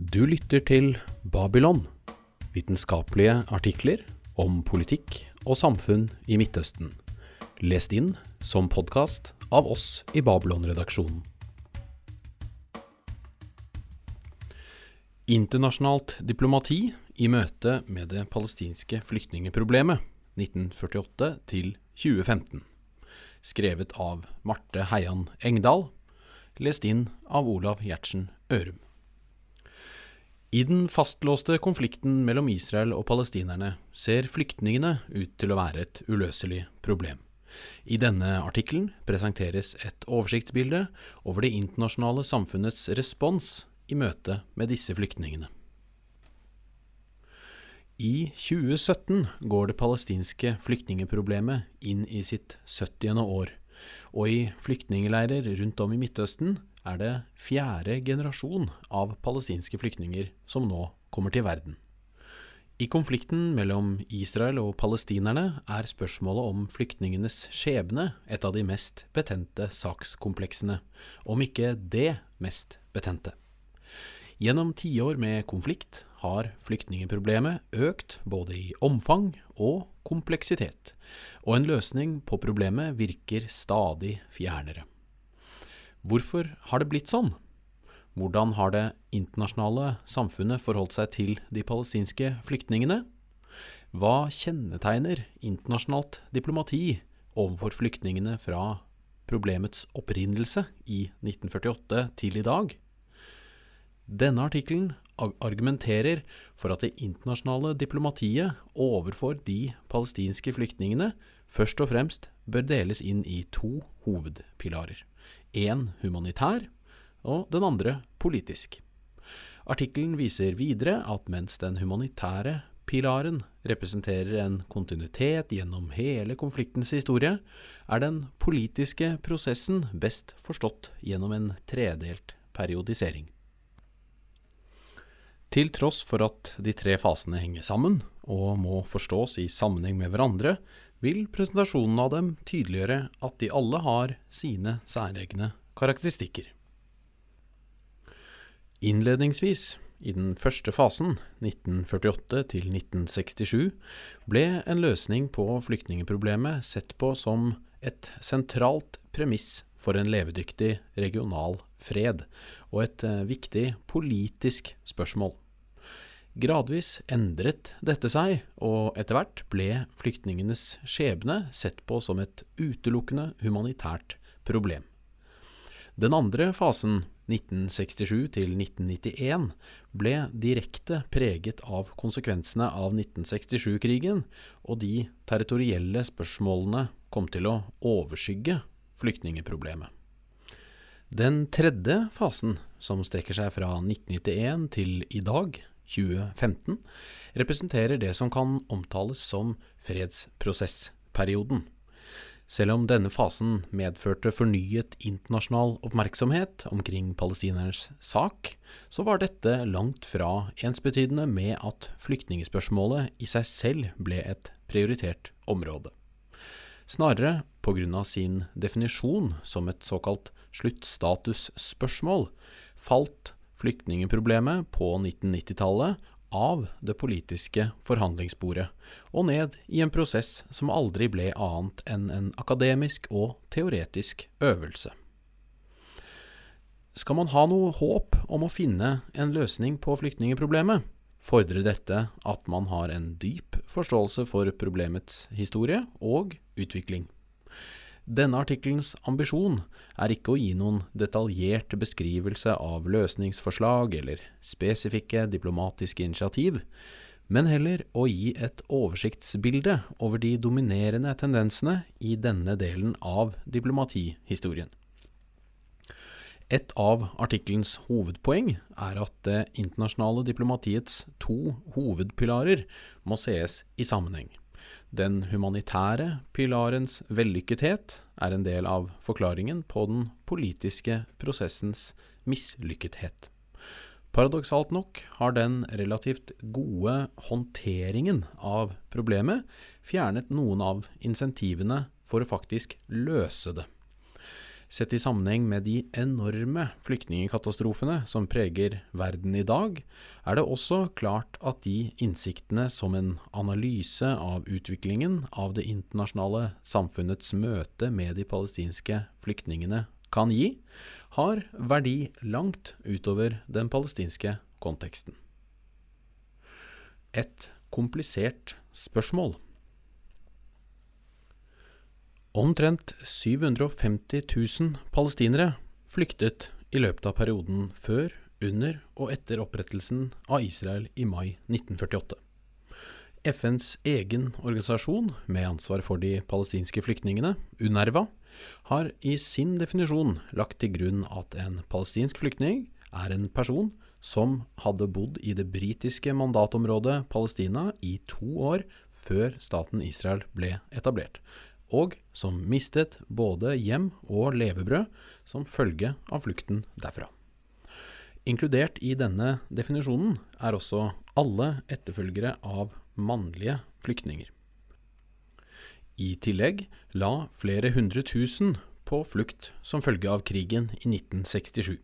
Du lytter til Babylon, vitenskapelige artikler om politikk og samfunn i Midtøsten, lest inn som podkast av oss i Babylon-redaksjonen. Internasjonalt diplomati i møte med det palestinske flyktningeproblemet 1948 til 2015. Skrevet av Marte Heian Engdahl. Lest inn av Olav Gjertsen Ørum. I den fastlåste konflikten mellom Israel og palestinerne ser flyktningene ut til å være et uløselig problem. I denne artikkelen presenteres et oversiktsbilde over det internasjonale samfunnets respons i møte med disse flyktningene. I 2017 går det palestinske flyktningeproblemet inn i sitt 70. år, og i flyktningleirer rundt om i Midtøsten er det fjerde generasjon av palestinske flyktninger som nå kommer til verden. I konflikten mellom Israel og palestinerne er spørsmålet om flyktningenes skjebne et av de mest betente sakskompleksene, om ikke det mest betente. Gjennom tiår med konflikt har flyktningeproblemet økt både i omfang og kompleksitet, og en løsning på problemet virker stadig fjernere. Hvorfor har det blitt sånn? Hvordan har det internasjonale samfunnet forholdt seg til de palestinske flyktningene? Hva kjennetegner internasjonalt diplomati overfor flyktningene fra problemets opprinnelse i 1948 til i dag? Denne artikkelen argumenterer for at det internasjonale diplomatiet overfor de palestinske flyktningene først og fremst bør deles inn i to hovedpilarer én humanitær og den andre politisk. Artikkelen viser videre at mens den humanitære pilaren representerer en kontinuitet gjennom hele konfliktens historie, er den politiske prosessen best forstått gjennom en tredelt periodisering. Til tross for at de tre fasene henger sammen, og må forstås i sammenheng med hverandre, vil presentasjonen av dem tydeliggjøre at de alle har sine særegne karakteristikker. Innledningsvis, i den første fasen, 1948 til 1967, ble en løsning på flyktningeproblemet sett på som et sentralt premiss for en levedyktig regional fred, og et eh, viktig politisk spørsmål. Gradvis endret dette seg, og etter hvert ble flyktningenes skjebne sett på som et utelukkende humanitært problem. Den andre fasen, 1967 til 1991, ble direkte preget av konsekvensene av 1967-krigen, og de territorielle spørsmålene kom til å overskygge flyktningeproblemet. Den tredje fasen, som strekker seg fra 1991 til i dag, 2015, representerer det som kan omtales som fredsprosessperioden. Selv om denne fasen medførte fornyet internasjonal oppmerksomhet omkring palestinernes sak, så var dette langt fra ensbetydende med at flyktningspørsmålet i seg selv ble et prioritert område. Snarere av sin definisjon som et såkalt sluttstatusspørsmål, falt flyktningeproblemet på 1990-tallet av det politiske forhandlingsbordet, og ned i en prosess som aldri ble annet enn en akademisk og teoretisk øvelse. Skal man ha noe håp om å finne en løsning på flyktningeproblemet, fordrer dette at man har en dyp forståelse for problemets historie og utvikling. Denne artikkelens ambisjon er ikke å gi noen detaljert beskrivelse av løsningsforslag eller spesifikke diplomatiske initiativ, men heller å gi et oversiktsbilde over de dominerende tendensene i denne delen av diplomatihistorien. Et av artikkelens hovedpoeng er at det internasjonale diplomatiets to hovedpilarer må sees i sammenheng. Den humanitære pilarens vellykkethet er en del av forklaringen på den politiske prosessens mislykkethet. Paradoksalt nok har den relativt gode håndteringen av problemet fjernet noen av insentivene for å faktisk løse det. Sett i sammenheng med de enorme flyktningkatastrofene som preger verden i dag, er det også klart at de innsiktene som en analyse av utviklingen av det internasjonale samfunnets møte med de palestinske flyktningene kan gi, har verdi langt utover den palestinske konteksten. Et komplisert spørsmål. Omtrent 750 000 palestinere flyktet i løpet av perioden før, under og etter opprettelsen av Israel i mai 1948. FNs egen organisasjon med ansvar for de palestinske flyktningene, UNRWA, har i sin definisjon lagt til grunn at en palestinsk flyktning er en person som hadde bodd i det britiske mandatområdet Palestina i to år før staten Israel ble etablert, og som mistet både hjem og levebrød som følge av flukten derfra. Inkludert i denne definisjonen er også alle etterfølgere av mannlige flyktninger. I tillegg la flere hundre tusen på flukt som følge av krigen i 1967.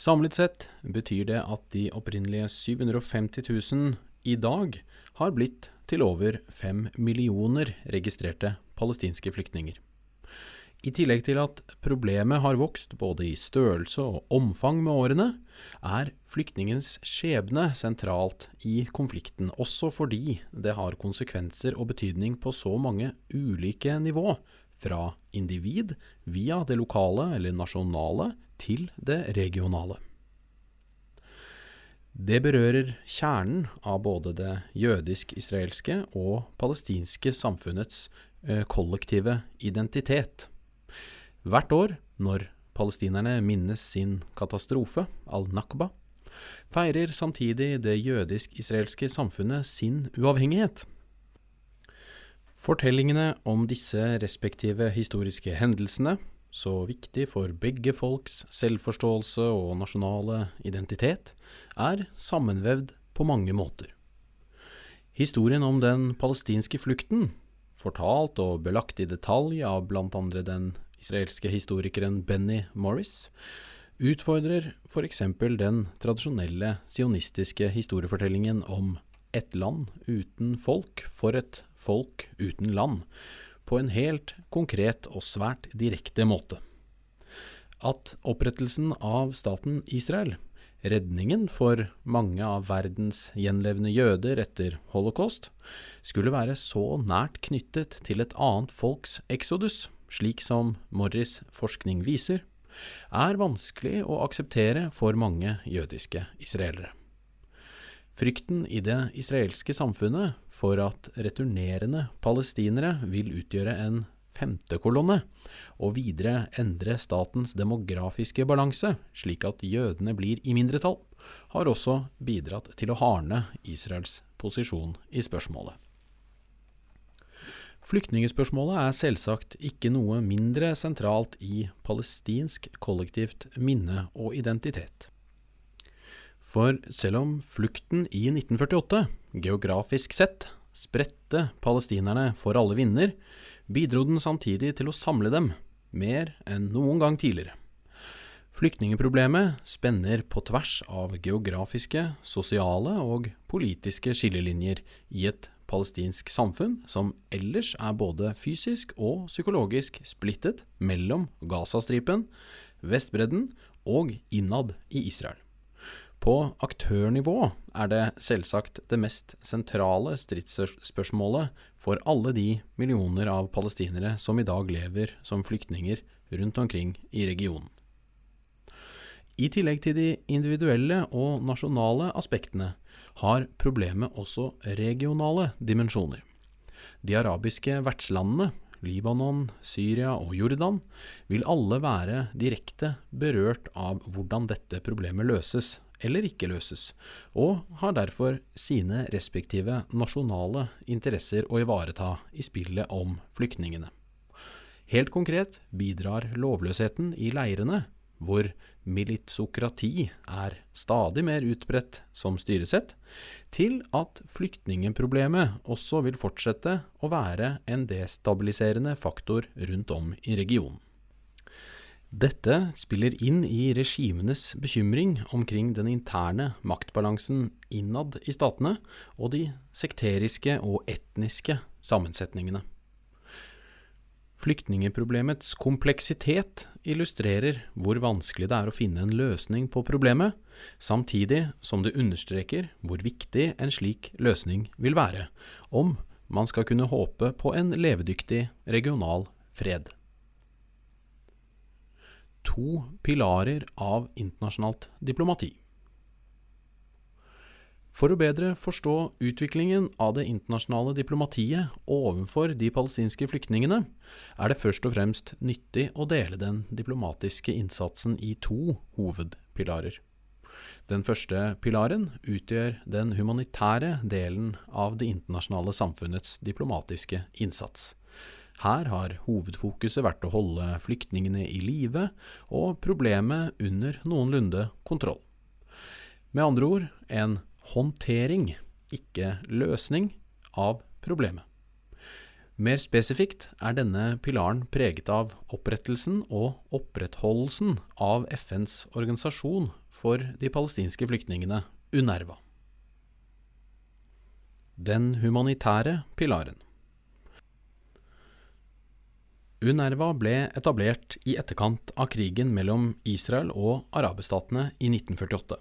Samlet sett betyr det at de opprinnelige 750 000 i dag har blitt til over fem millioner registrerte palestinske flyktninger. I tillegg til at problemet har vokst både i størrelse og omfang med årene, er flyktningens skjebne sentralt i konflikten, også fordi det har konsekvenser og betydning på så mange ulike nivå, fra individ via det lokale eller nasjonale til det regionale. Det berører kjernen av både det jødisk-israelske og palestinske samfunnets eh, kollektive identitet. Hvert år, når palestinerne minnes sin katastrofe, al-Nakba, feirer samtidig det jødisk-israelske samfunnet sin uavhengighet. Fortellingene om disse respektive historiske hendelsene, så viktig for begge folks selvforståelse og nasjonale identitet, er sammenvevd på mange måter. Historien om den palestinske flukten, fortalt og belagt i detalj av andre den israelske historikeren Benny Morris, utfordrer f.eks. den tradisjonelle sionistiske historiefortellingen om et land uten folk for et folk uten land, på en helt konkret og svært direkte måte. At opprettelsen av staten Israel, redningen for mange av verdens gjenlevende jøder etter holocaust, skulle være så nært knyttet til et annet folks exodus, slik som Morris' forskning viser, er vanskelig å akseptere for mange jødiske israelere. Frykten i det israelske samfunnet for at returnerende palestinere vil utgjøre en femtekolonne, og videre endre statens demografiske balanse, slik at jødene blir i mindretall, har også bidratt til å hardne Israels posisjon i spørsmålet. Flyktningspørsmålet er selvsagt ikke noe mindre sentralt i palestinsk kollektivt minne og identitet. For selv om flukten i 1948, geografisk sett, spredte palestinerne for alle vinder, bidro den samtidig til å samle dem, mer enn noen gang tidligere. Flyktningeproblemet spenner på tvers av geografiske, sosiale og politiske skillelinjer i et palestinsk samfunn som ellers er både fysisk og psykologisk splittet mellom Gazastripen, Vestbredden og innad i Israel. På aktørnivå er det selvsagt det mest sentrale stridsspørsmålet for alle de millioner av palestinere som i dag lever som flyktninger rundt omkring i regionen. I tillegg til de individuelle og nasjonale aspektene har problemet også regionale dimensjoner. De arabiske vertslandene, Libanon, Syria og Jordan, vil alle være direkte berørt av hvordan dette problemet løses eller ikke løses, og har derfor sine respektive nasjonale interesser å ivareta i spillet om flyktningene. Helt konkret bidrar lovløsheten i leirene hvor militsokrati er stadig mer utbredt som styresett, til at flyktningeproblemet også vil fortsette å være en destabiliserende faktor rundt om i regionen. Dette spiller inn i regimenes bekymring omkring den interne maktbalansen innad i statene og de sekteriske og etniske sammensetningene. Flyktningeproblemets kompleksitet illustrerer hvor vanskelig det er å finne en løsning på problemet, samtidig som det understreker hvor viktig en slik løsning vil være, om man skal kunne håpe på en levedyktig regional fred. To pilarer av internasjonalt diplomati. For å bedre forstå utviklingen av det internasjonale diplomatiet overfor de palestinske flyktningene, er det først og fremst nyttig å dele den diplomatiske innsatsen i to hovedpilarer. Den første pilaren utgjør den humanitære delen av det internasjonale samfunnets diplomatiske innsats. Her har hovedfokuset vært å holde flyktningene i live og problemet under noenlunde kontroll. Med andre ord en håndtering, ikke løsning, av problemet. Mer spesifikt er denne pilaren preget av opprettelsen og opprettholdelsen av FNs organisasjon for de palestinske flyktningene, UNERVA. Den humanitære pilaren. UNERWA ble etablert i etterkant av krigen mellom Israel og araberstatene i 1948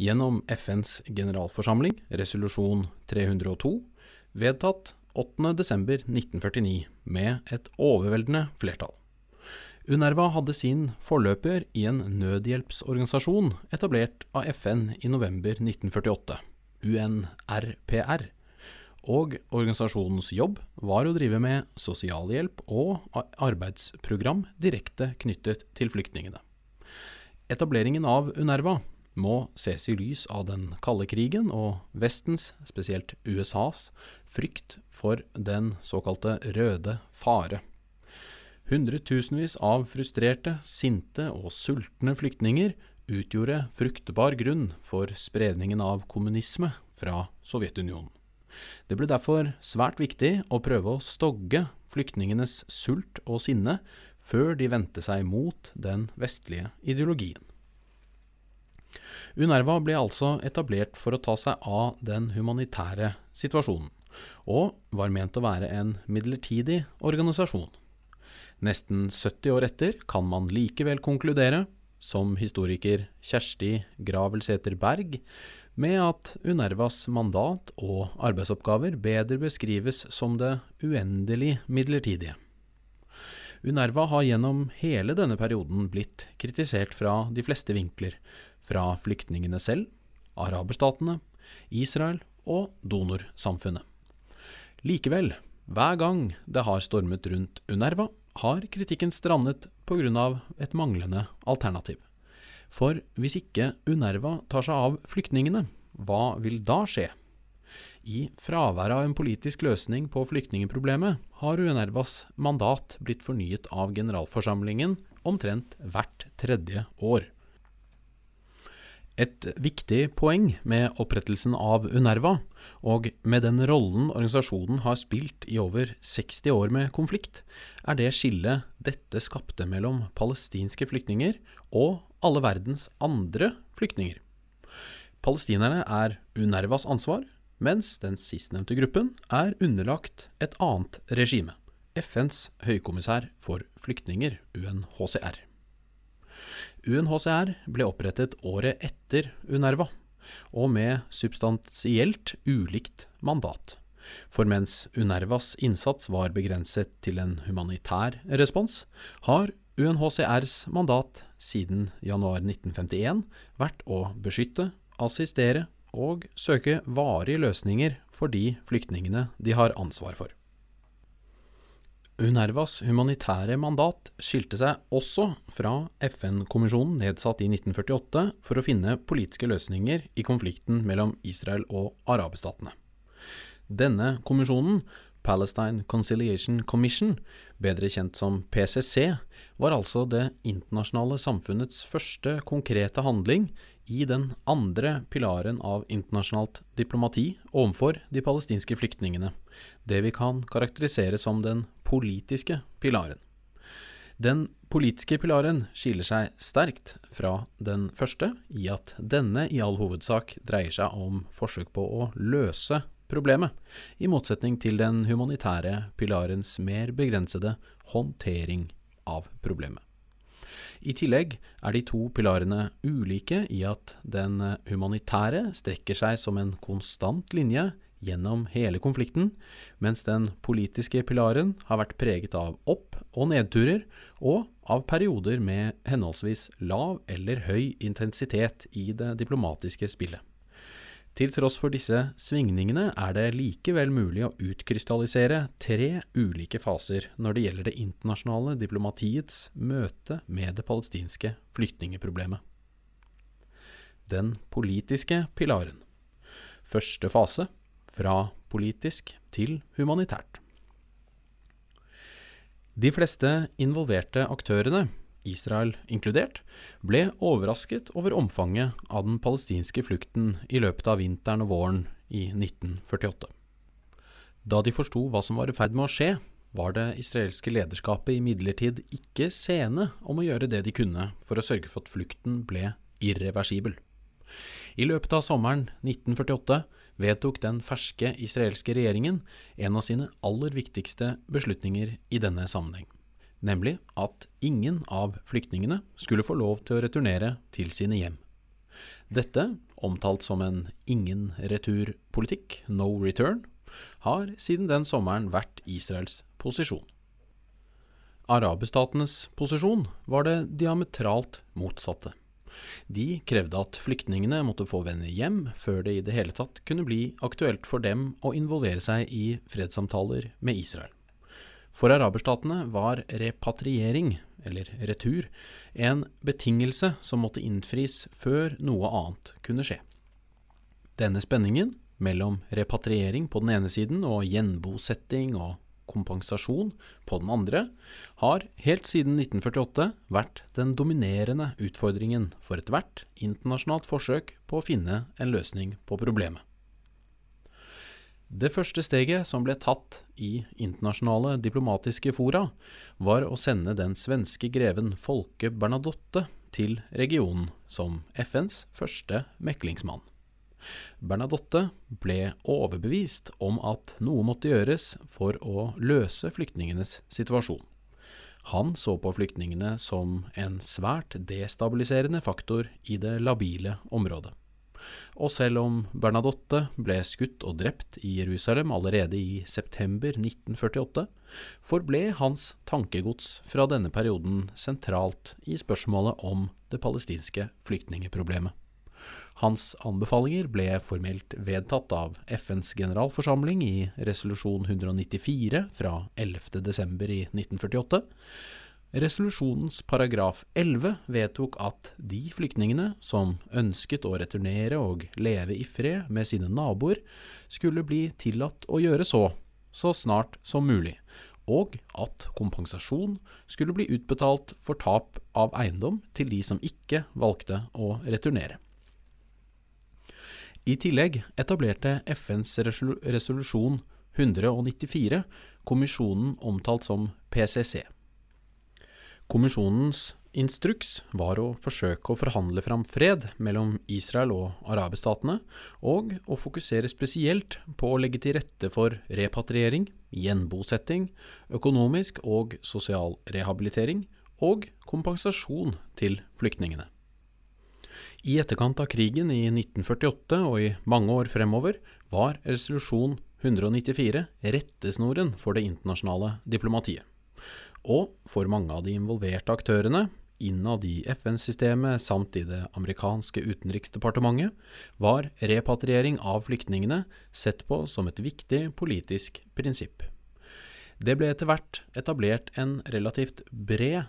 gjennom FNs generalforsamling, resolusjon 302, vedtatt 8.12.1949 med et overveldende flertall. UNRWA hadde sin forløper i en nødhjelpsorganisasjon etablert av FN i november 1948, UNRPR, og organisasjonens jobb var å drive med sosialhjelp og arbeidsprogram direkte knyttet til flyktningene. Etableringen av Unerva må ses i lys av den kalde krigen og Vestens, spesielt USAs, frykt for den såkalte røde fare. Hundretusenvis av frustrerte, sinte og sultne flyktninger utgjorde fruktbar grunn for spredningen av kommunisme fra Sovjetunionen. Det ble derfor svært viktig å prøve å stogge flyktningenes sult og sinne før de vendte seg mot den vestlige ideologien. UNRWA ble altså etablert for å ta seg av den humanitære situasjonen, og var ment å være en midlertidig organisasjon. Nesten 70 år etter kan man likevel konkludere, som historiker Kjersti Gravelsæter Berg, med at UNERVAs mandat og arbeidsoppgaver bedre beskrives som det uendelig midlertidige. UNERVA har gjennom hele denne perioden blitt kritisert fra de fleste vinkler, fra flyktningene selv, araberstatene, Israel og donorsamfunnet. Likevel, hver gang det har stormet rundt UNERVA, har kritikken strandet pga. et manglende alternativ. For hvis ikke UNERVA tar seg av flyktningene, hva vil da skje? I fraværet av en politisk løsning på flyktningeproblemet har UNERVAs mandat blitt fornyet av generalforsamlingen omtrent hvert tredje år. Et viktig poeng med opprettelsen av UNERVA, og med den rollen organisasjonen har spilt i over 60 år med konflikt, er det skillet dette skapte mellom palestinske flyktninger og alle verdens andre flyktninger. Palestinerne er UNRWAs ansvar, mens den sistnevnte gruppen er underlagt et annet regime, FNs høykommissær for flyktninger, UNHCR. UNHCR ble opprettet året etter UNRWA, og med substansielt ulikt mandat. For mens UNRWAs innsats var begrenset til en humanitær respons, har UNHCRs mandat siden januar 1951 vært å beskytte, assistere og søke varige løsninger for de flyktningene de har ansvar for. UNRWAs humanitære mandat skilte seg også fra FN-kommisjonen nedsatt i 1948 for å finne politiske løsninger i konflikten mellom Israel og arabestatene. Denne kommisjonen, Palestine Conciliation Commission, bedre kjent som PCC, var altså det internasjonale samfunnets første konkrete handling i den andre pilaren av internasjonalt diplomati overfor de palestinske flyktningene, det vi kan karakterisere som den politiske pilaren. Den politiske pilaren skiller seg sterkt fra den første i at denne i all hovedsak dreier seg om forsøk på å løse problemet, i motsetning til den humanitære pilarens mer begrensede håndtering av problemet. I tillegg er de to pilarene ulike i at den humanitære strekker seg som en konstant linje gjennom hele konflikten, mens den politiske pilaren har vært preget av opp- og nedturer, og av perioder med henholdsvis lav eller høy intensitet i det diplomatiske spillet. Til tross for disse svingningene er det likevel mulig å utkrystallisere tre ulike faser når det gjelder det internasjonale diplomatiets møte med det palestinske flyktningeproblemet. Den politiske pilaren. Første fase fra politisk til humanitært. De fleste involverte aktørene, Israel inkludert, ble overrasket over omfanget av den palestinske flukten i løpet av vinteren og våren i 1948. Da de forsto hva som var i ferd med å skje, var det israelske lederskapet imidlertid ikke sene om å gjøre det de kunne for å sørge for at flukten ble irreversibel. I løpet av sommeren 1948 vedtok den ferske israelske regjeringen en av sine aller viktigste beslutninger i denne sammenheng, nemlig at ingen av flyktningene skulle få lov til å returnere til sine hjem. Dette, omtalt som en ingen retur-politikk, no return, har siden den sommeren vært Israels posisjon. Arabestatenes posisjon var det diametralt motsatte. De krevde at flyktningene måtte få vende hjem før det i det hele tatt kunne bli aktuelt for dem å involvere seg i fredssamtaler med Israel. For araberstatene var repatriering, eller retur, en betingelse som måtte innfris før noe annet kunne skje. Denne spenningen mellom repatriering på den ene siden og gjenbosetting og kompensasjon på den andre, har helt siden 1948 vært den dominerende utfordringen for ethvert internasjonalt forsøk på å finne en løsning på problemet. Det første steget som ble tatt i internasjonale diplomatiske fora, var å sende den svenske greven Folke Bernadotte til regionen som FNs første meklingsmann. Bernadotte ble overbevist om at noe måtte gjøres for å løse flyktningenes situasjon. Han så på flyktningene som en svært destabiliserende faktor i det labile området. Og selv om Bernadotte ble skutt og drept i Jerusalem allerede i september 1948, forble hans tankegods fra denne perioden sentralt i spørsmålet om det palestinske flyktningeproblemet. Hans anbefalinger ble formelt vedtatt av FNs generalforsamling i resolusjon 194 fra 11. desember i 1948. Resolusjonens paragraf 11 vedtok at de flyktningene som ønsket å returnere og leve i fred med sine naboer, skulle bli tillatt å gjøre så, så snart som mulig, og at kompensasjon skulle bli utbetalt for tap av eiendom til de som ikke valgte å returnere. I tillegg etablerte FNs resolusjon 194 kommisjonen omtalt som PCC. Kommisjonens instruks var å forsøke å forhandle fram fred mellom Israel og araberstatene, og å fokusere spesielt på å legge til rette for repatriering, gjenbosetting, økonomisk og sosial rehabilitering og kompensasjon til flyktningene. I etterkant av krigen i 1948 og i mange år fremover var resolusjon 194 rettesnoren for det internasjonale diplomatiet. Og for mange av de involverte aktørene, innad i FN-systemet samt i det amerikanske utenriksdepartementet, var repatriering av flyktningene sett på som et viktig politisk prinsipp. Det ble etter hvert etablert en relativt bred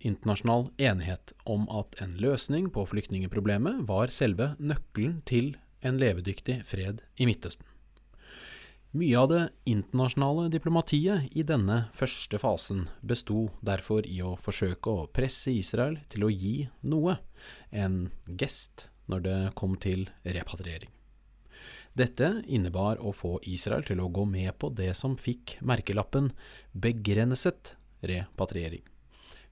internasjonal enighet om at en løsning på flyktningeproblemet var selve nøkkelen til en levedyktig fred i Midtøsten. Mye av det internasjonale diplomatiet i denne første fasen besto derfor i å forsøke å presse Israel til å gi noe, en gest, når det kom til repatriering. Dette innebar å få Israel til å gå med på det som fikk merkelappen 'begrenset repatriering'.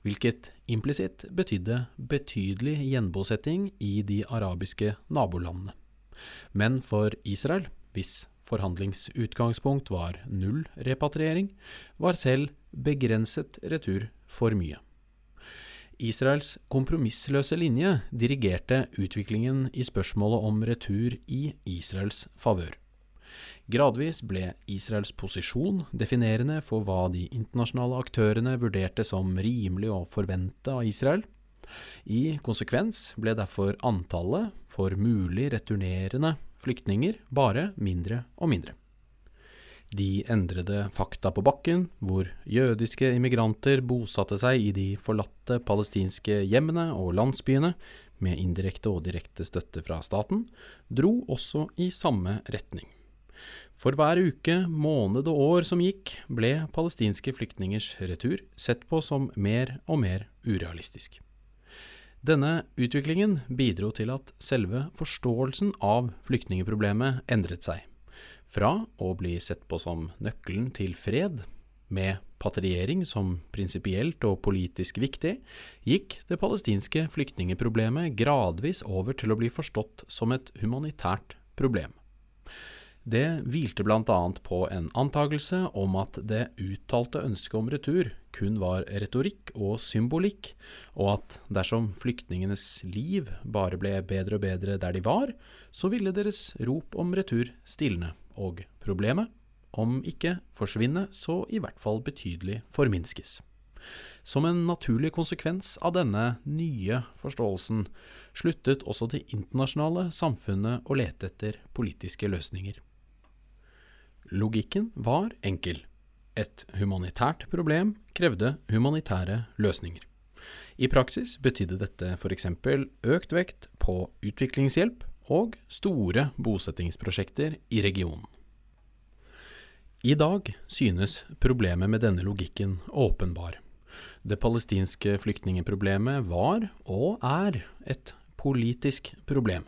hvilket implisitt betydde betydelig gjenbosetting i de arabiske nabolandene. Men for Israel, hvis forhandlingsutgangspunkt var null repatriering, var selv begrenset retur for mye. Israels kompromissløse linje dirigerte utviklingen i spørsmålet om retur i Israels favør. Gradvis ble Israels posisjon definerende for hva de internasjonale aktørene vurderte som rimelig å forvente av Israel. I konsekvens ble derfor antallet for mulig returnerende flyktninger bare mindre og mindre. De endrede fakta på bakken, hvor jødiske immigranter bosatte seg i de forlatte palestinske hjemmene og landsbyene, med indirekte og direkte støtte fra staten, dro også i samme retning. For hver uke, måned og år som gikk, ble palestinske flyktningers retur sett på som mer og mer urealistisk. Denne utviklingen bidro til at selve forståelsen av flyktningeproblemet endret seg. Fra å bli sett på som nøkkelen til fred, med patriering som prinsipielt og politisk viktig, gikk det palestinske flyktningeproblemet gradvis over til å bli forstått som et humanitært problem. Det hvilte bl.a. på en antagelse om at det uttalte ønsket om retur kun var retorikk og symbolikk, og at dersom flyktningenes liv bare ble bedre og bedre der de var, så ville deres rop om retur stilne, og problemet, om ikke forsvinne, så i hvert fall betydelig forminskes. Som en naturlig konsekvens av denne nye forståelsen sluttet også det internasjonale samfunnet å lete etter politiske løsninger. Logikken var enkel. Et humanitært problem krevde humanitære løsninger. I praksis betydde dette f.eks. økt vekt på utviklingshjelp og store bosettingsprosjekter i regionen. I dag synes problemet med denne logikken åpenbar. Det palestinske flyktningeproblemet var, og er, et politisk problem,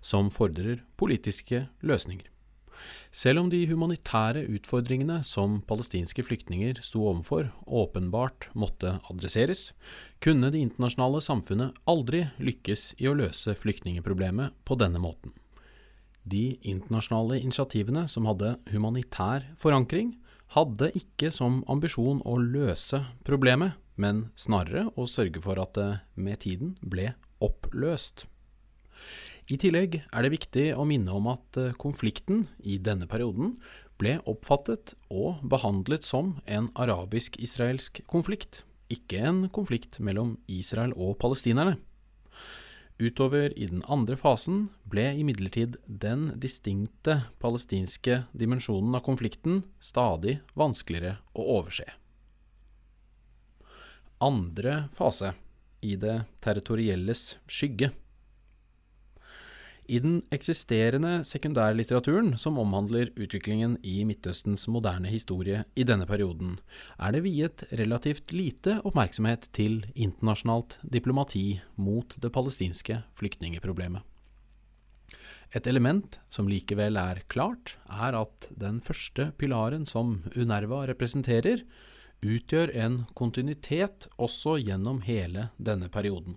som fordrer politiske løsninger. Selv om de humanitære utfordringene som palestinske flyktninger sto overfor, åpenbart måtte adresseres, kunne det internasjonale samfunnet aldri lykkes i å løse flyktningeproblemet på denne måten. De internasjonale initiativene som hadde humanitær forankring, hadde ikke som ambisjon å løse problemet, men snarere å sørge for at det med tiden ble oppløst. I tillegg er det viktig å minne om at eh, konflikten i denne perioden ble oppfattet og behandlet som en arabisk-israelsk konflikt, ikke en konflikt mellom Israel og palestinerne. Utover i den andre fasen ble imidlertid den distinkte palestinske dimensjonen av konflikten stadig vanskeligere å overse. Andre fase, i det territorielles skygge, i den eksisterende sekundærlitteraturen som omhandler utviklingen i Midtøstens moderne historie i denne perioden, er det viet relativt lite oppmerksomhet til internasjonalt diplomati mot det palestinske flyktningeproblemet. Et element som likevel er klart, er at den første pilaren som UNERVA representerer, utgjør en kontinuitet også gjennom hele denne perioden.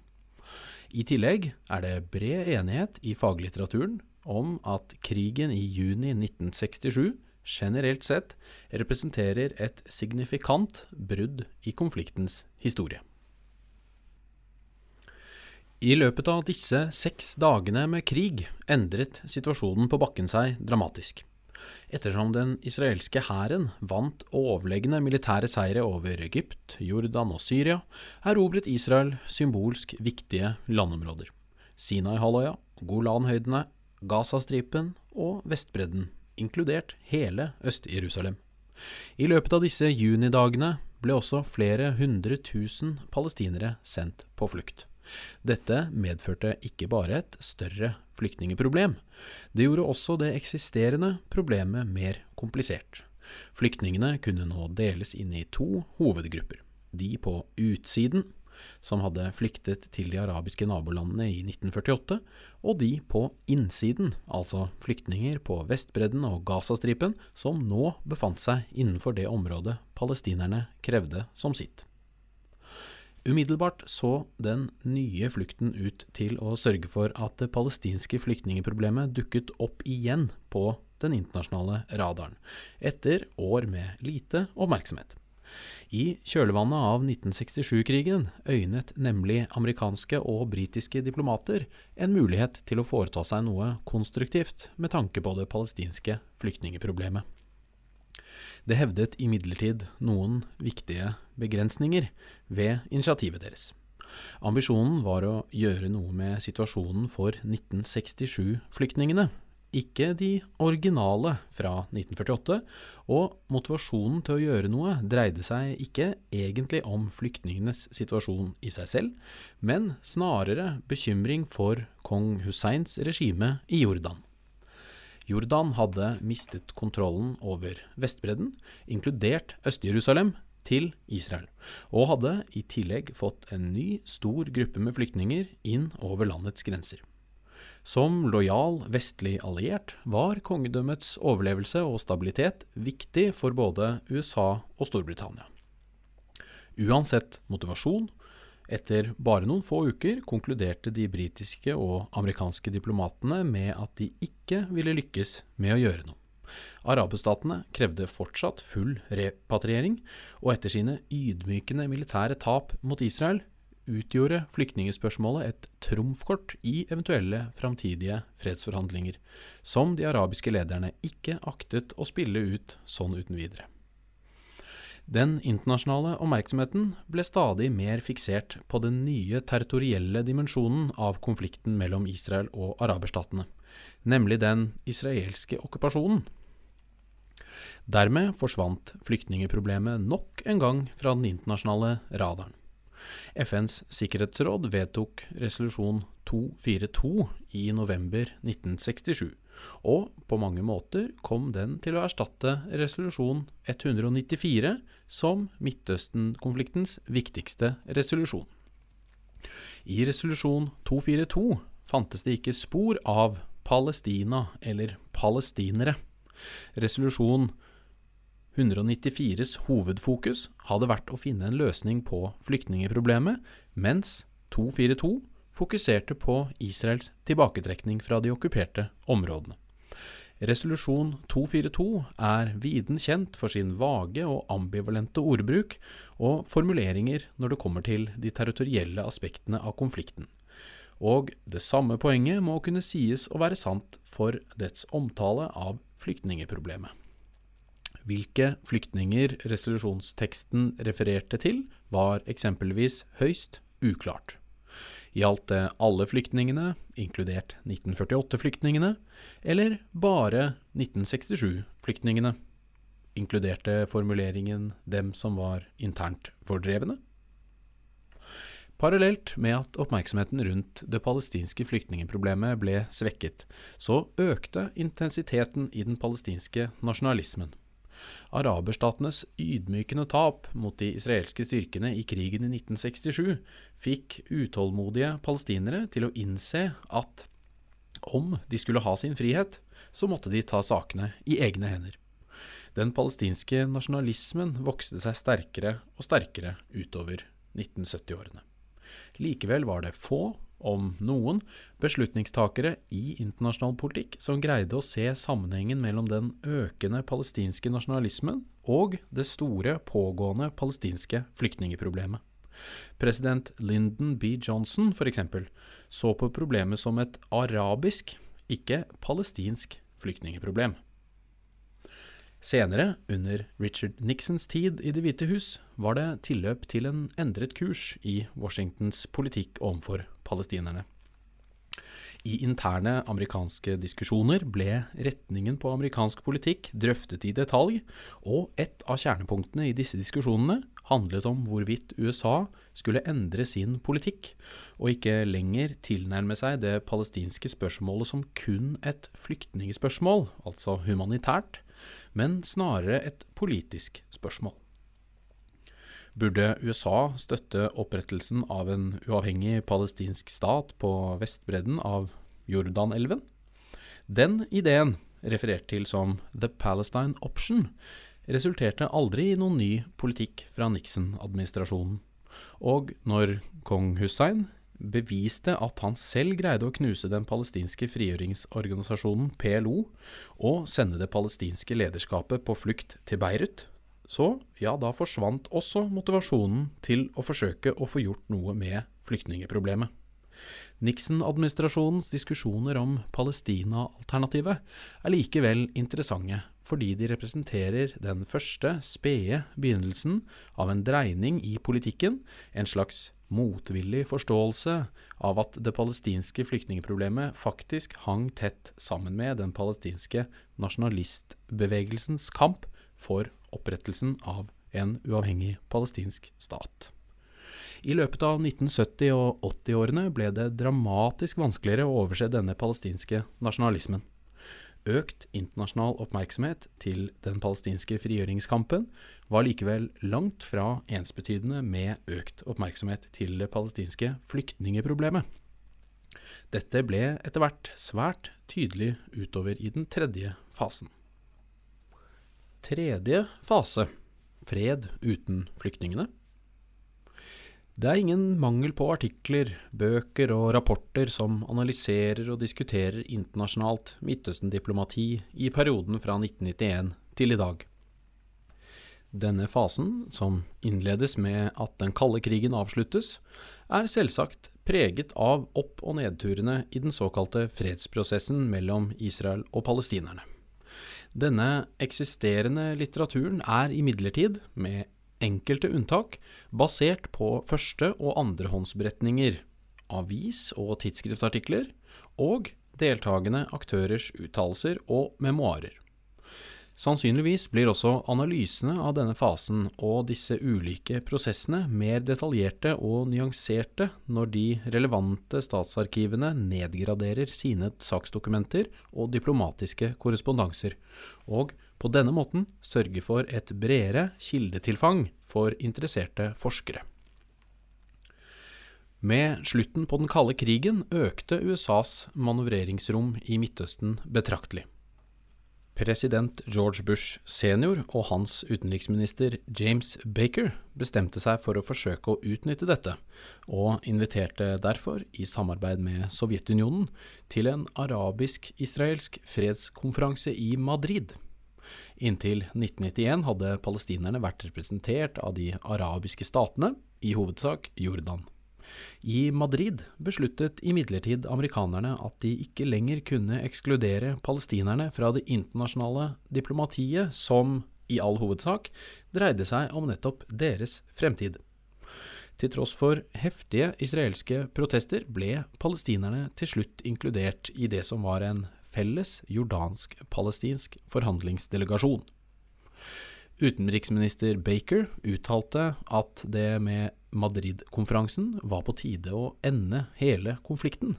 I tillegg er det bred enighet i faglitteraturen om at krigen i juni 1967 generelt sett representerer et signifikant brudd i konfliktens historie. I løpet av disse seks dagene med krig endret situasjonen på bakken seg dramatisk. Ettersom den israelske hæren vant overlegne militære seire over Egypt, Jordan og Syria, erobret Israel symbolsk viktige landområder. Sinai-halvøya, Golanhøydene, Gazastripen og Vestbredden, inkludert hele Øst-Jerusalem. I løpet av disse junidagene ble også flere hundre tusen palestinere sendt på flukt. Dette medførte ikke bare et større flyktningeproblem, det gjorde også det eksisterende problemet mer komplisert. Flyktningene kunne nå deles inn i to hovedgrupper. De på utsiden, som hadde flyktet til de arabiske nabolandene i 1948, og de på innsiden, altså flyktninger på Vestbredden og Gazastripen, som nå befant seg innenfor det området palestinerne krevde som sitt. Umiddelbart så den nye flukten ut til å sørge for at det palestinske flyktningeproblemet dukket opp igjen på den internasjonale radaren, etter år med lite oppmerksomhet. I kjølvannet av 1967-krigen øynet nemlig amerikanske og britiske diplomater en mulighet til å foreta seg noe konstruktivt med tanke på det palestinske flyktningeproblemet. Det hevdet imidlertid noen viktige begrensninger ved initiativet deres. Ambisjonen var å gjøre noe med situasjonen for 1967-flyktningene, ikke de originale fra 1948, og motivasjonen til å gjøre noe dreide seg ikke egentlig om flyktningenes situasjon i seg selv, men snarere bekymring for kong Husseins regime i Jordan. Jordan hadde mistet kontrollen over Vestbredden, inkludert Øst-Jerusalem, til Israel, og hadde i tillegg fått en ny, stor gruppe med flyktninger inn over landets grenser. Som lojal vestlig alliert var kongedømmets overlevelse og stabilitet viktig for både USA og Storbritannia. Uansett motivasjon, etter bare noen få uker konkluderte de britiske og amerikanske diplomatene med at de ikke ville lykkes med å gjøre noe. Araberstatene krevde fortsatt full repatriering, og etter sine ydmykende militære tap mot Israel utgjorde flyktningspørsmålet et trumfkort i eventuelle framtidige fredsforhandlinger, som de arabiske lederne ikke aktet å spille ut sånn uten videre. Den internasjonale oppmerksomheten ble stadig mer fiksert på den nye territorielle dimensjonen av konflikten mellom Israel og araberstatene, nemlig den israelske okkupasjonen. Dermed forsvant flyktningeproblemet nok en gang fra den internasjonale radaren. FNs sikkerhetsråd vedtok resolusjon 242 i november 1967, og på mange måter kom den til å erstatte resolusjon 194 som Midtøsten-konfliktens viktigste resolusjon. I resolusjon 242 fantes det ikke spor av Palestina eller palestinere. Resolusjon 194s hovedfokus hadde vært å finne en løsning på flyktningeproblemet, mens 242 fokuserte på Israels tilbaketrekning fra de okkuperte områdene. Resolusjon 242 er viden kjent for sin vage og ambivalente ordbruk og formuleringer når det kommer til de territorielle aspektene av konflikten. Og det samme poenget må kunne sies å være sant for dets omtale av flyktningeproblemet. Hvilke flyktninger resolusjonsteksten refererte til, var eksempelvis høyst uklart. Gjaldt det alle flyktningene, inkludert 1948-flyktningene, eller bare 1967-flyktningene? Inkluderte formuleringen dem som var internt fordrevne? Parallelt med at oppmerksomheten rundt det palestinske flyktningeproblemet ble svekket, så økte intensiteten i den palestinske nasjonalismen. Araberstatenes ydmykende tap mot de israelske styrkene i krigen i 1967 fikk utålmodige palestinere til å innse at om de skulle ha sin frihet, så måtte de ta sakene i egne hender. Den palestinske nasjonalismen vokste seg sterkere og sterkere utover 1970-årene. Likevel var det få om noen, beslutningstakere i internasjonal politikk som greide å se sammenhengen mellom den økende palestinske nasjonalismen og det store, pågående palestinske flyktningeproblemet. President Lyndon B. Johnson, eksempel, så på problemet som et arabisk, ikke palestinsk, flyktningeproblem. Senere, under Richard Nixons tid i Det hvite hus, var det tilløp til en endret kurs i Washingtons politikk overfor palestinerne. I interne amerikanske diskusjoner ble retningen på amerikansk politikk drøftet i detalj, og et av kjernepunktene i disse diskusjonene handlet om hvorvidt USA skulle endre sin politikk, og ikke lenger tilnærme seg det palestinske spørsmålet som kun et flyktningspørsmål, altså humanitært, men snarere et politisk spørsmål. Burde USA støtte opprettelsen av en uavhengig palestinsk stat på Vestbredden av Jordanelven? Den ideen, referert til som The Palestine Option, resulterte aldri i noen ny politikk fra Nixon-administrasjonen. Og når kong Hussein beviste at han selv greide å knuse den palestinske frigjøringsorganisasjonen PLO og sende det palestinske lederskapet på flukt til Beirut, så ja, da forsvant også motivasjonen til å forsøke å få gjort noe med flyktningeproblemet. Nixon-administrasjonens diskusjoner om Palestina-alternativet er likevel interessante, fordi de representerer den første spede begynnelsen av en dreining i politikken, en slags motvillig forståelse av at det palestinske flyktningeproblemet faktisk hang tett sammen med den palestinske nasjonalistbevegelsens kamp for opprettelsen av en uavhengig palestinsk stat. I løpet av 1970- og 80-årene ble det dramatisk vanskeligere å overse denne palestinske nasjonalismen. Økt internasjonal oppmerksomhet til den palestinske frigjøringskampen var likevel langt fra ensbetydende med økt oppmerksomhet til det palestinske flyktningeproblemet. Dette ble etter hvert svært tydelig utover i den tredje fasen. Tredje fase fred uten flyktningene det er ingen mangel på artikler, bøker og rapporter som analyserer og diskuterer internasjonalt Midtøsten-diplomati i perioden fra 1991 til i dag. Denne fasen, som innledes med at den kalde krigen avsluttes, er selvsagt preget av opp- og nedturene i den såkalte fredsprosessen mellom Israel og palestinerne. Denne eksisterende litteraturen er imidlertid, med enkelte unntak, basert på første- og andrehåndsberetninger, avis- og tidsskriftartikler, og deltakende aktørers uttalelser og memoarer. Sannsynligvis blir også analysene av denne fasen og disse ulike prosessene mer detaljerte og nyanserte når de relevante statsarkivene nedgraderer sine saksdokumenter og diplomatiske korrespondanser, og på denne måten sørge for et bredere kildetilfang for interesserte forskere. Med slutten på den kalde krigen økte USAs manøvreringsrom i Midtøsten betraktelig. President George Bush senior og hans utenriksminister James Baker bestemte seg for å forsøke å utnytte dette, og inviterte derfor, i samarbeid med Sovjetunionen, til en arabisk-israelsk fredskonferanse i Madrid. Inntil 1991 hadde palestinerne vært representert av de arabiske statene, i hovedsak Jordan. I Madrid besluttet imidlertid amerikanerne at de ikke lenger kunne ekskludere palestinerne fra det internasjonale diplomatiet som, i all hovedsak, dreide seg om nettopp deres fremtid. Til tross for heftige israelske protester ble palestinerne til slutt inkludert i det som var en felles jordansk-palestinsk forhandlingsdelegasjon. Utenriksminister Baker uttalte at det med Madrid-konferansen var på tide å ende hele konflikten,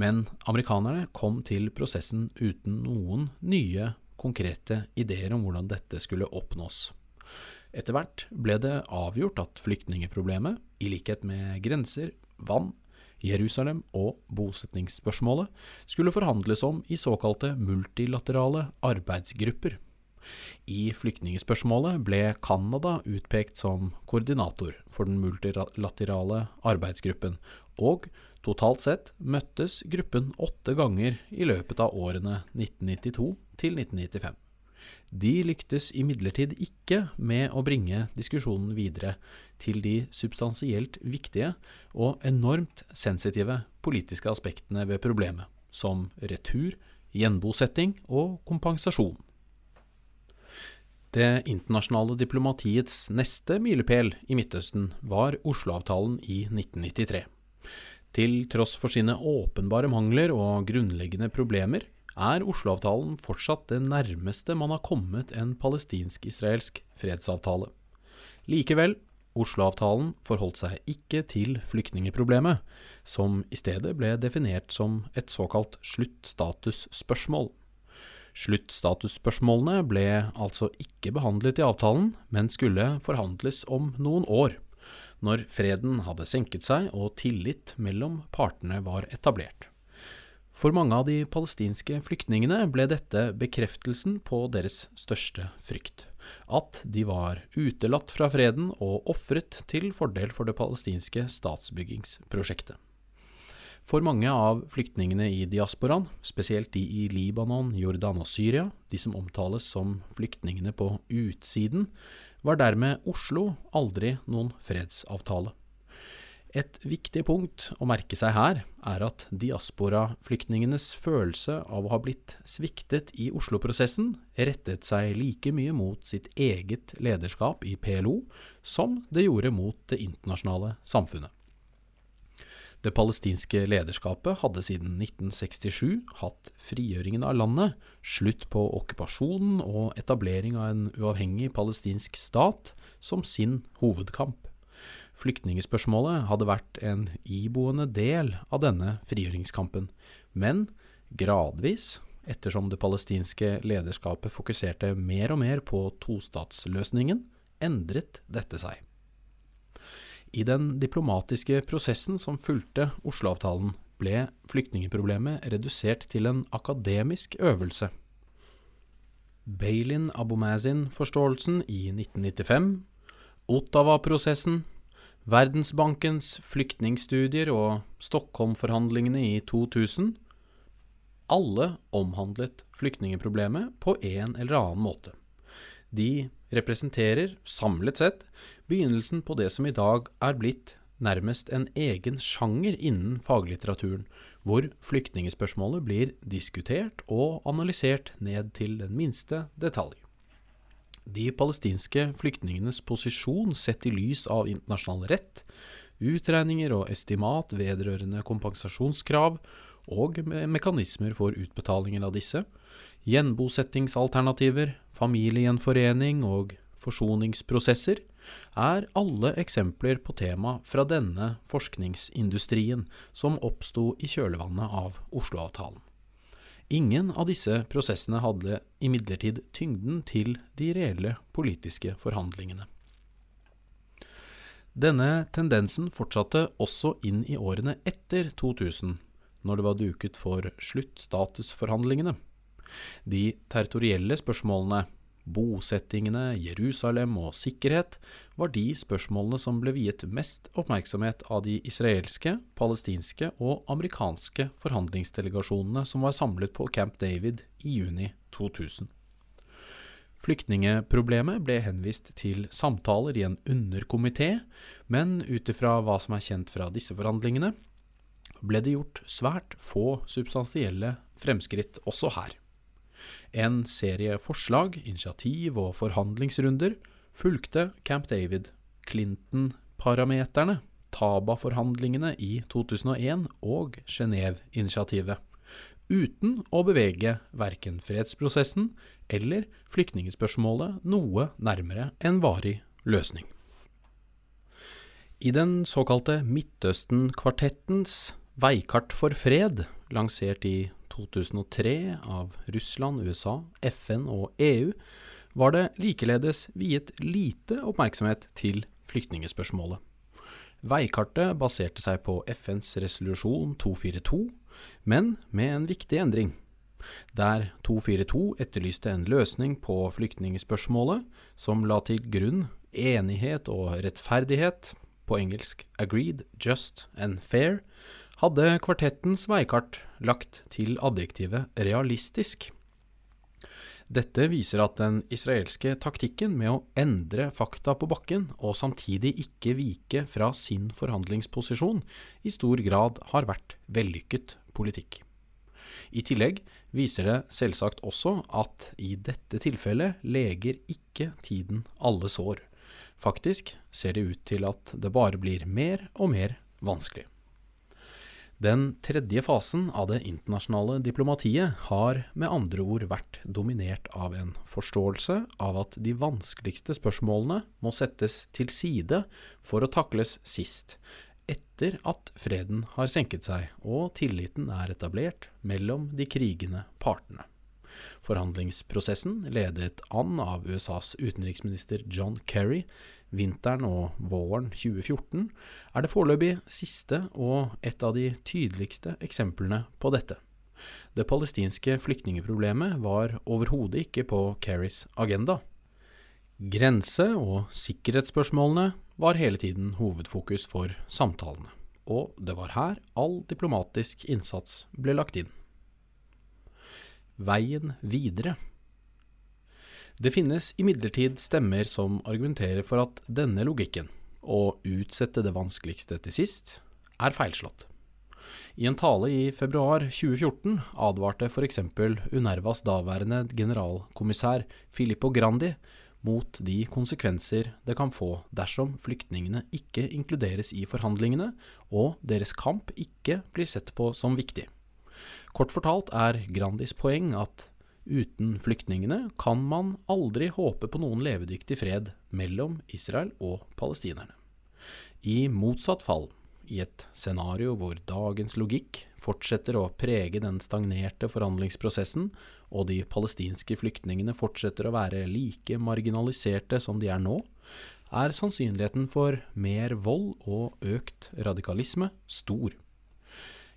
men amerikanerne kom til prosessen uten noen nye, konkrete ideer om hvordan dette skulle oppnås. Etter hvert ble det avgjort at flyktningeproblemet, i likhet med grenser, vann, Jerusalem og bosetningsspørsmålet skulle forhandles om i såkalte multilaterale arbeidsgrupper. I flyktningspørsmålet ble Canada utpekt som koordinator for den multilaterale arbeidsgruppen, og totalt sett møttes gruppen åtte ganger i løpet av årene 1992 til 1995. De lyktes imidlertid ikke med å bringe diskusjonen videre til de substansielt viktige og enormt sensitive politiske aspektene ved problemet, som retur, gjenbosetting og kompensasjon. Det internasjonale diplomatiets neste milepæl i Midtøsten var Oslo-avtalen i 1993. Til tross for sine åpenbare mangler og grunnleggende problemer er Oslo-avtalen fortsatt det nærmeste man har kommet en palestinsk-israelsk fredsavtale. Likevel, Oslo-avtalen forholdt seg ikke til flyktningeproblemet, som i stedet ble definert som et såkalt sluttstatusspørsmål. Sluttstatusspørsmålene ble altså ikke behandlet i avtalen, men skulle forhandles om noen år, når freden hadde senket seg og tillit mellom partene var etablert. For mange av de palestinske flyktningene ble dette bekreftelsen på deres største frykt. At de var utelatt fra freden og ofret til fordel for det palestinske statsbyggingsprosjektet. For mange av flyktningene i diasporaen, spesielt de i Libanon, Jordan og Syria, de som omtales som flyktningene på utsiden, var dermed Oslo aldri noen fredsavtale. Et viktig punkt å merke seg her er at diasporaflyktningenes følelse av å ha blitt sviktet i Oslo-prosessen rettet seg like mye mot sitt eget lederskap i PLO som det gjorde mot det internasjonale samfunnet. Det palestinske lederskapet hadde siden 1967 hatt frigjøringen av landet, slutt på okkupasjonen og etablering av en uavhengig palestinsk stat som sin hovedkamp. Flyktningspørsmålet hadde vært en iboende del av denne frigjøringskampen, men gradvis, ettersom det palestinske lederskapet fokuserte mer og mer på tostatsløsningen, endret dette seg. I den diplomatiske prosessen som fulgte Oslo-avtalen, ble flyktningeproblemet redusert til en akademisk øvelse. Bailin Abomazin-forståelsen i 1995, Ottawa-prosessen Verdensbankens flyktningstudier og Stockholm-forhandlingene i 2000 alle omhandlet flyktningeproblemet på en eller annen måte. De representerer, samlet sett, begynnelsen på det som i dag er blitt nærmest en egen sjanger innen faglitteraturen, hvor flyktningspørsmålet blir diskutert og analysert ned til den minste detalj. De palestinske flyktningenes posisjon sett i lys av internasjonal rett, utregninger og estimat vedrørende kompensasjonskrav og mekanismer for utbetalinger av disse, gjenbosettingsalternativer, familiegjenforening og forsoningsprosesser, er alle eksempler på tema fra denne forskningsindustrien som oppsto i kjølvannet av Oslo-avtalen. Ingen av disse prosessene hadde imidlertid tyngden til de reelle politiske forhandlingene. Denne tendensen fortsatte også inn i årene etter 2000, når det var duket for sluttstatusforhandlingene. De territorielle spørsmålene bosettingene, Jerusalem og sikkerhet var de spørsmålene som ble viet mest oppmerksomhet av de israelske, palestinske og amerikanske forhandlingsdelegasjonene som var samlet på Camp David i juni 2000. Flyktningeproblemet ble henvist til samtaler i en underkomité, men ut ifra hva som er kjent fra disse forhandlingene, ble det gjort svært få substansielle fremskritt også her. En serie forslag, initiativ og forhandlingsrunder fulgte Camp David, Clinton-parameterne, Taba-forhandlingene i 2001 og Genéve-initiativet, uten å bevege verken fredsprosessen eller flyktningspørsmålet noe nærmere en varig løsning. I den såkalte Midtøsten-kvartettens Veikart for fred, lansert i 2003 av Russland, USA, FN og EU, var det likeledes viet lite oppmerksomhet til flyktningspørsmålet. Veikartet baserte seg på FNs resolusjon 242, men med en viktig endring. Der 242 etterlyste en løsning på flyktningspørsmålet som la til grunn enighet og rettferdighet, på engelsk agreed, just and fair, hadde kvartettens veikart lagt til adjektivet realistisk. Dette viser at den israelske taktikken med å endre fakta på bakken og samtidig ikke vike fra sin forhandlingsposisjon i stor grad har vært vellykket politikk. I tillegg viser det selvsagt også at i dette tilfellet leger ikke tiden alle sår. Faktisk ser det ut til at det bare blir mer og mer vanskelig. Den tredje fasen av det internasjonale diplomatiet har med andre ord vært dominert av en forståelse av at de vanskeligste spørsmålene må settes til side for å takles sist, etter at freden har senket seg og tilliten er etablert mellom de krigende partene. Forhandlingsprosessen, ledet an av USAs utenriksminister John Kerry, vinteren og våren 2014, er det foreløpig siste og et av de tydeligste eksemplene på dette. Det palestinske flyktningeproblemet var overhodet ikke på Kerrys agenda. Grense- og sikkerhetsspørsmålene var hele tiden hovedfokus for samtalene, og det var her all diplomatisk innsats ble lagt inn. Veien videre Det finnes imidlertid stemmer som argumenterer for at denne logikken, å utsette det vanskeligste til sist, er feilslått. I en tale i februar 2014 advarte f.eks. Unervas daværende generalkommissær Filippo Grandi mot de konsekvenser det kan få dersom flyktningene ikke inkluderes i forhandlingene og deres kamp ikke blir sett på som viktig. Kort fortalt er Grandis poeng at uten flyktningene kan man aldri håpe på noen levedyktig fred mellom Israel og palestinerne. I motsatt fall i et scenario hvor dagens logikk fortsetter å prege den stagnerte forhandlingsprosessen, og de palestinske flyktningene fortsetter å være like marginaliserte som de er nå, er sannsynligheten for mer vold og økt radikalisme stor.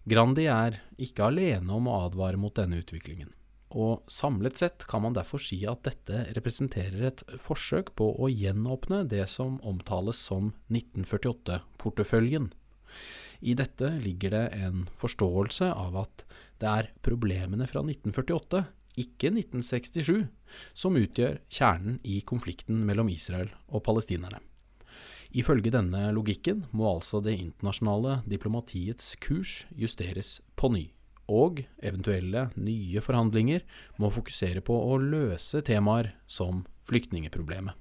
Grandi er ikke alene om å advare mot denne utviklingen, og samlet sett kan man derfor si at dette representerer et forsøk på å gjenåpne det som omtales som 1948-porteføljen. I dette ligger det en forståelse av at det er problemene fra 1948, ikke 1967, som utgjør kjernen i konflikten mellom Israel og palestinerne. Ifølge denne logikken må altså det internasjonale diplomatiets kurs justeres på ny, og eventuelle nye forhandlinger må fokusere på å løse temaer som flyktningeproblemet.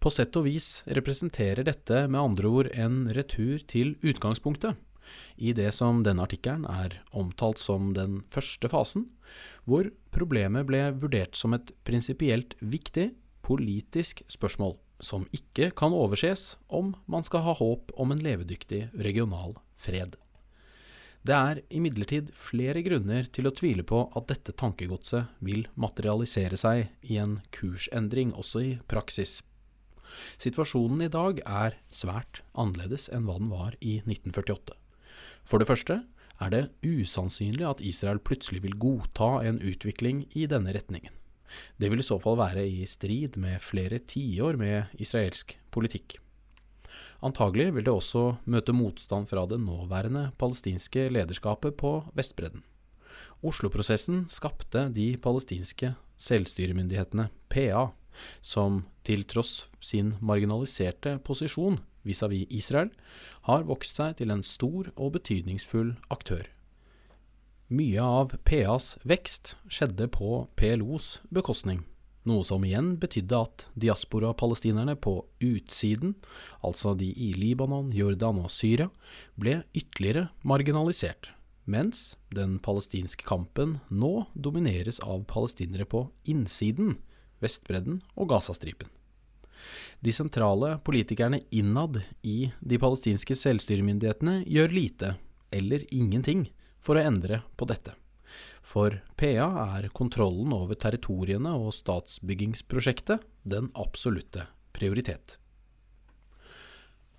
På sett og vis representerer dette med andre ord en retur til utgangspunktet, i det som denne artikkelen er omtalt som den første fasen, hvor problemet ble vurdert som et prinsipielt viktig politisk spørsmål som ikke kan overses om man skal ha håp om en levedyktig regional fred. Det er imidlertid flere grunner til å tvile på at dette tankegodset vil materialisere seg i en kursendring også i praksis. Situasjonen i dag er svært annerledes enn hva den var i 1948. For det første er det usannsynlig at Israel plutselig vil godta en utvikling i denne retningen. Det vil i så fall være i strid med flere tiår med israelsk politikk. Antagelig vil det også møte motstand fra det nåværende palestinske lederskapet på Vestbredden. Oslo-prosessen skapte de palestinske selvstyremyndighetene, PA, som til tross sin marginaliserte posisjon vis-à-vis -vis Israel, har vokst seg til en stor og betydningsfull aktør. Mye av PAs vekst skjedde på PLOs bekostning, noe som igjen betydde at diaspora-palestinerne på utsiden, altså de i Libanon, Jordan og Syria, ble ytterligere marginalisert, mens den palestinske kampen nå domineres av palestinere på innsiden, Vestbredden og Gazastripen. De sentrale politikerne innad i de palestinske selvstyremyndighetene gjør lite, eller ingenting, for å endre på dette. For PA er kontrollen over territoriene og statsbyggingsprosjektet den absolutte prioritet.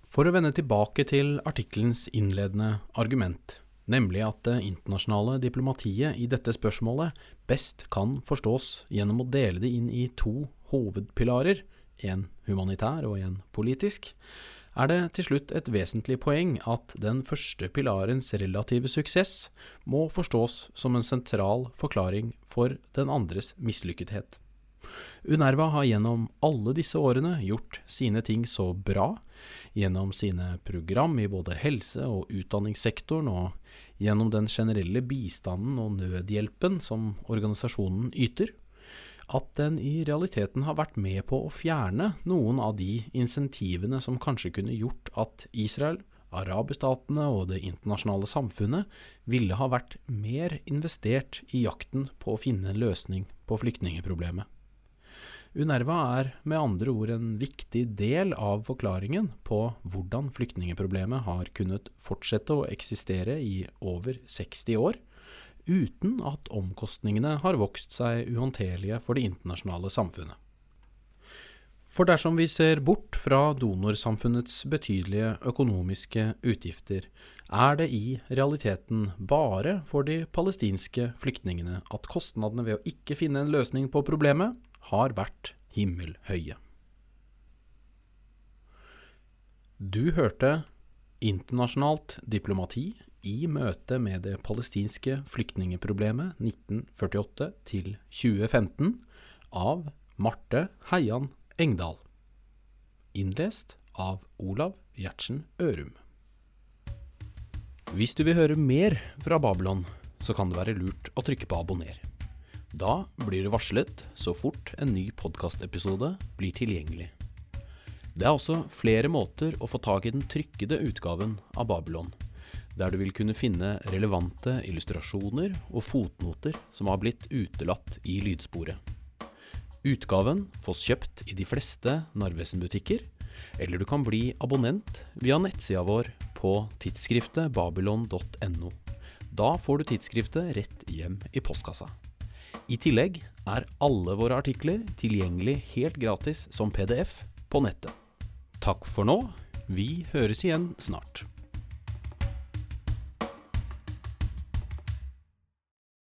For å vende tilbake til artikkelens innledende argument, nemlig at det internasjonale diplomatiet i dette spørsmålet best kan forstås gjennom å dele det inn i to hovedpilarer, en humanitær og en politisk, er det til slutt et vesentlig poeng at den første pilarens relative suksess må forstås som en sentral forklaring for den andres mislykkethet. Unerva har gjennom alle disse årene gjort sine ting så bra, gjennom sine program i både helse- og utdanningssektoren og gjennom den generelle bistanden og nødhjelpen som organisasjonen yter, at den i realiteten har vært med på å fjerne noen av de insentivene som kanskje kunne gjort at Israel, araberstatene og det internasjonale samfunnet ville ha vært mer investert i jakten på å finne en løsning på flyktningeproblemet. UNRWA er med andre ord en viktig del av forklaringen på hvordan flyktningeproblemet har kunnet fortsette å eksistere i over 60 år, uten at omkostningene har vokst seg uhåndterlige for det internasjonale samfunnet. For dersom vi ser bort fra donorsamfunnets betydelige økonomiske utgifter, er det i realiteten bare for de palestinske flyktningene at kostnadene ved å ikke finne en løsning på problemet har vært himmelhøye. Du hørte Internasjonalt diplomati i møte med det palestinske flyktningeproblemet 1948 til 2015 av Marte Heian Engdahl. Innlest av Olav Gjertsen Ørum. Hvis du vil høre mer fra Babylon, så kan det være lurt å trykke på abonner. Da blir du varslet så fort en ny podkastepisode blir tilgjengelig. Det er også flere måter å få tak i den trykkede utgaven av Babylon, der du vil kunne finne relevante illustrasjoner og fotnoter som har blitt utelatt i lydsporet. Utgaven fås kjøpt i de fleste Narvesen-butikker, eller du kan bli abonnent via nettsida vår på tidsskriftet babylon.no. Da får du tidsskriftet rett hjem i postkassa. I tillegg er alle våre artikler tilgjengelig helt gratis som PDF på nettet. Takk for nå. Vi høres igjen snart.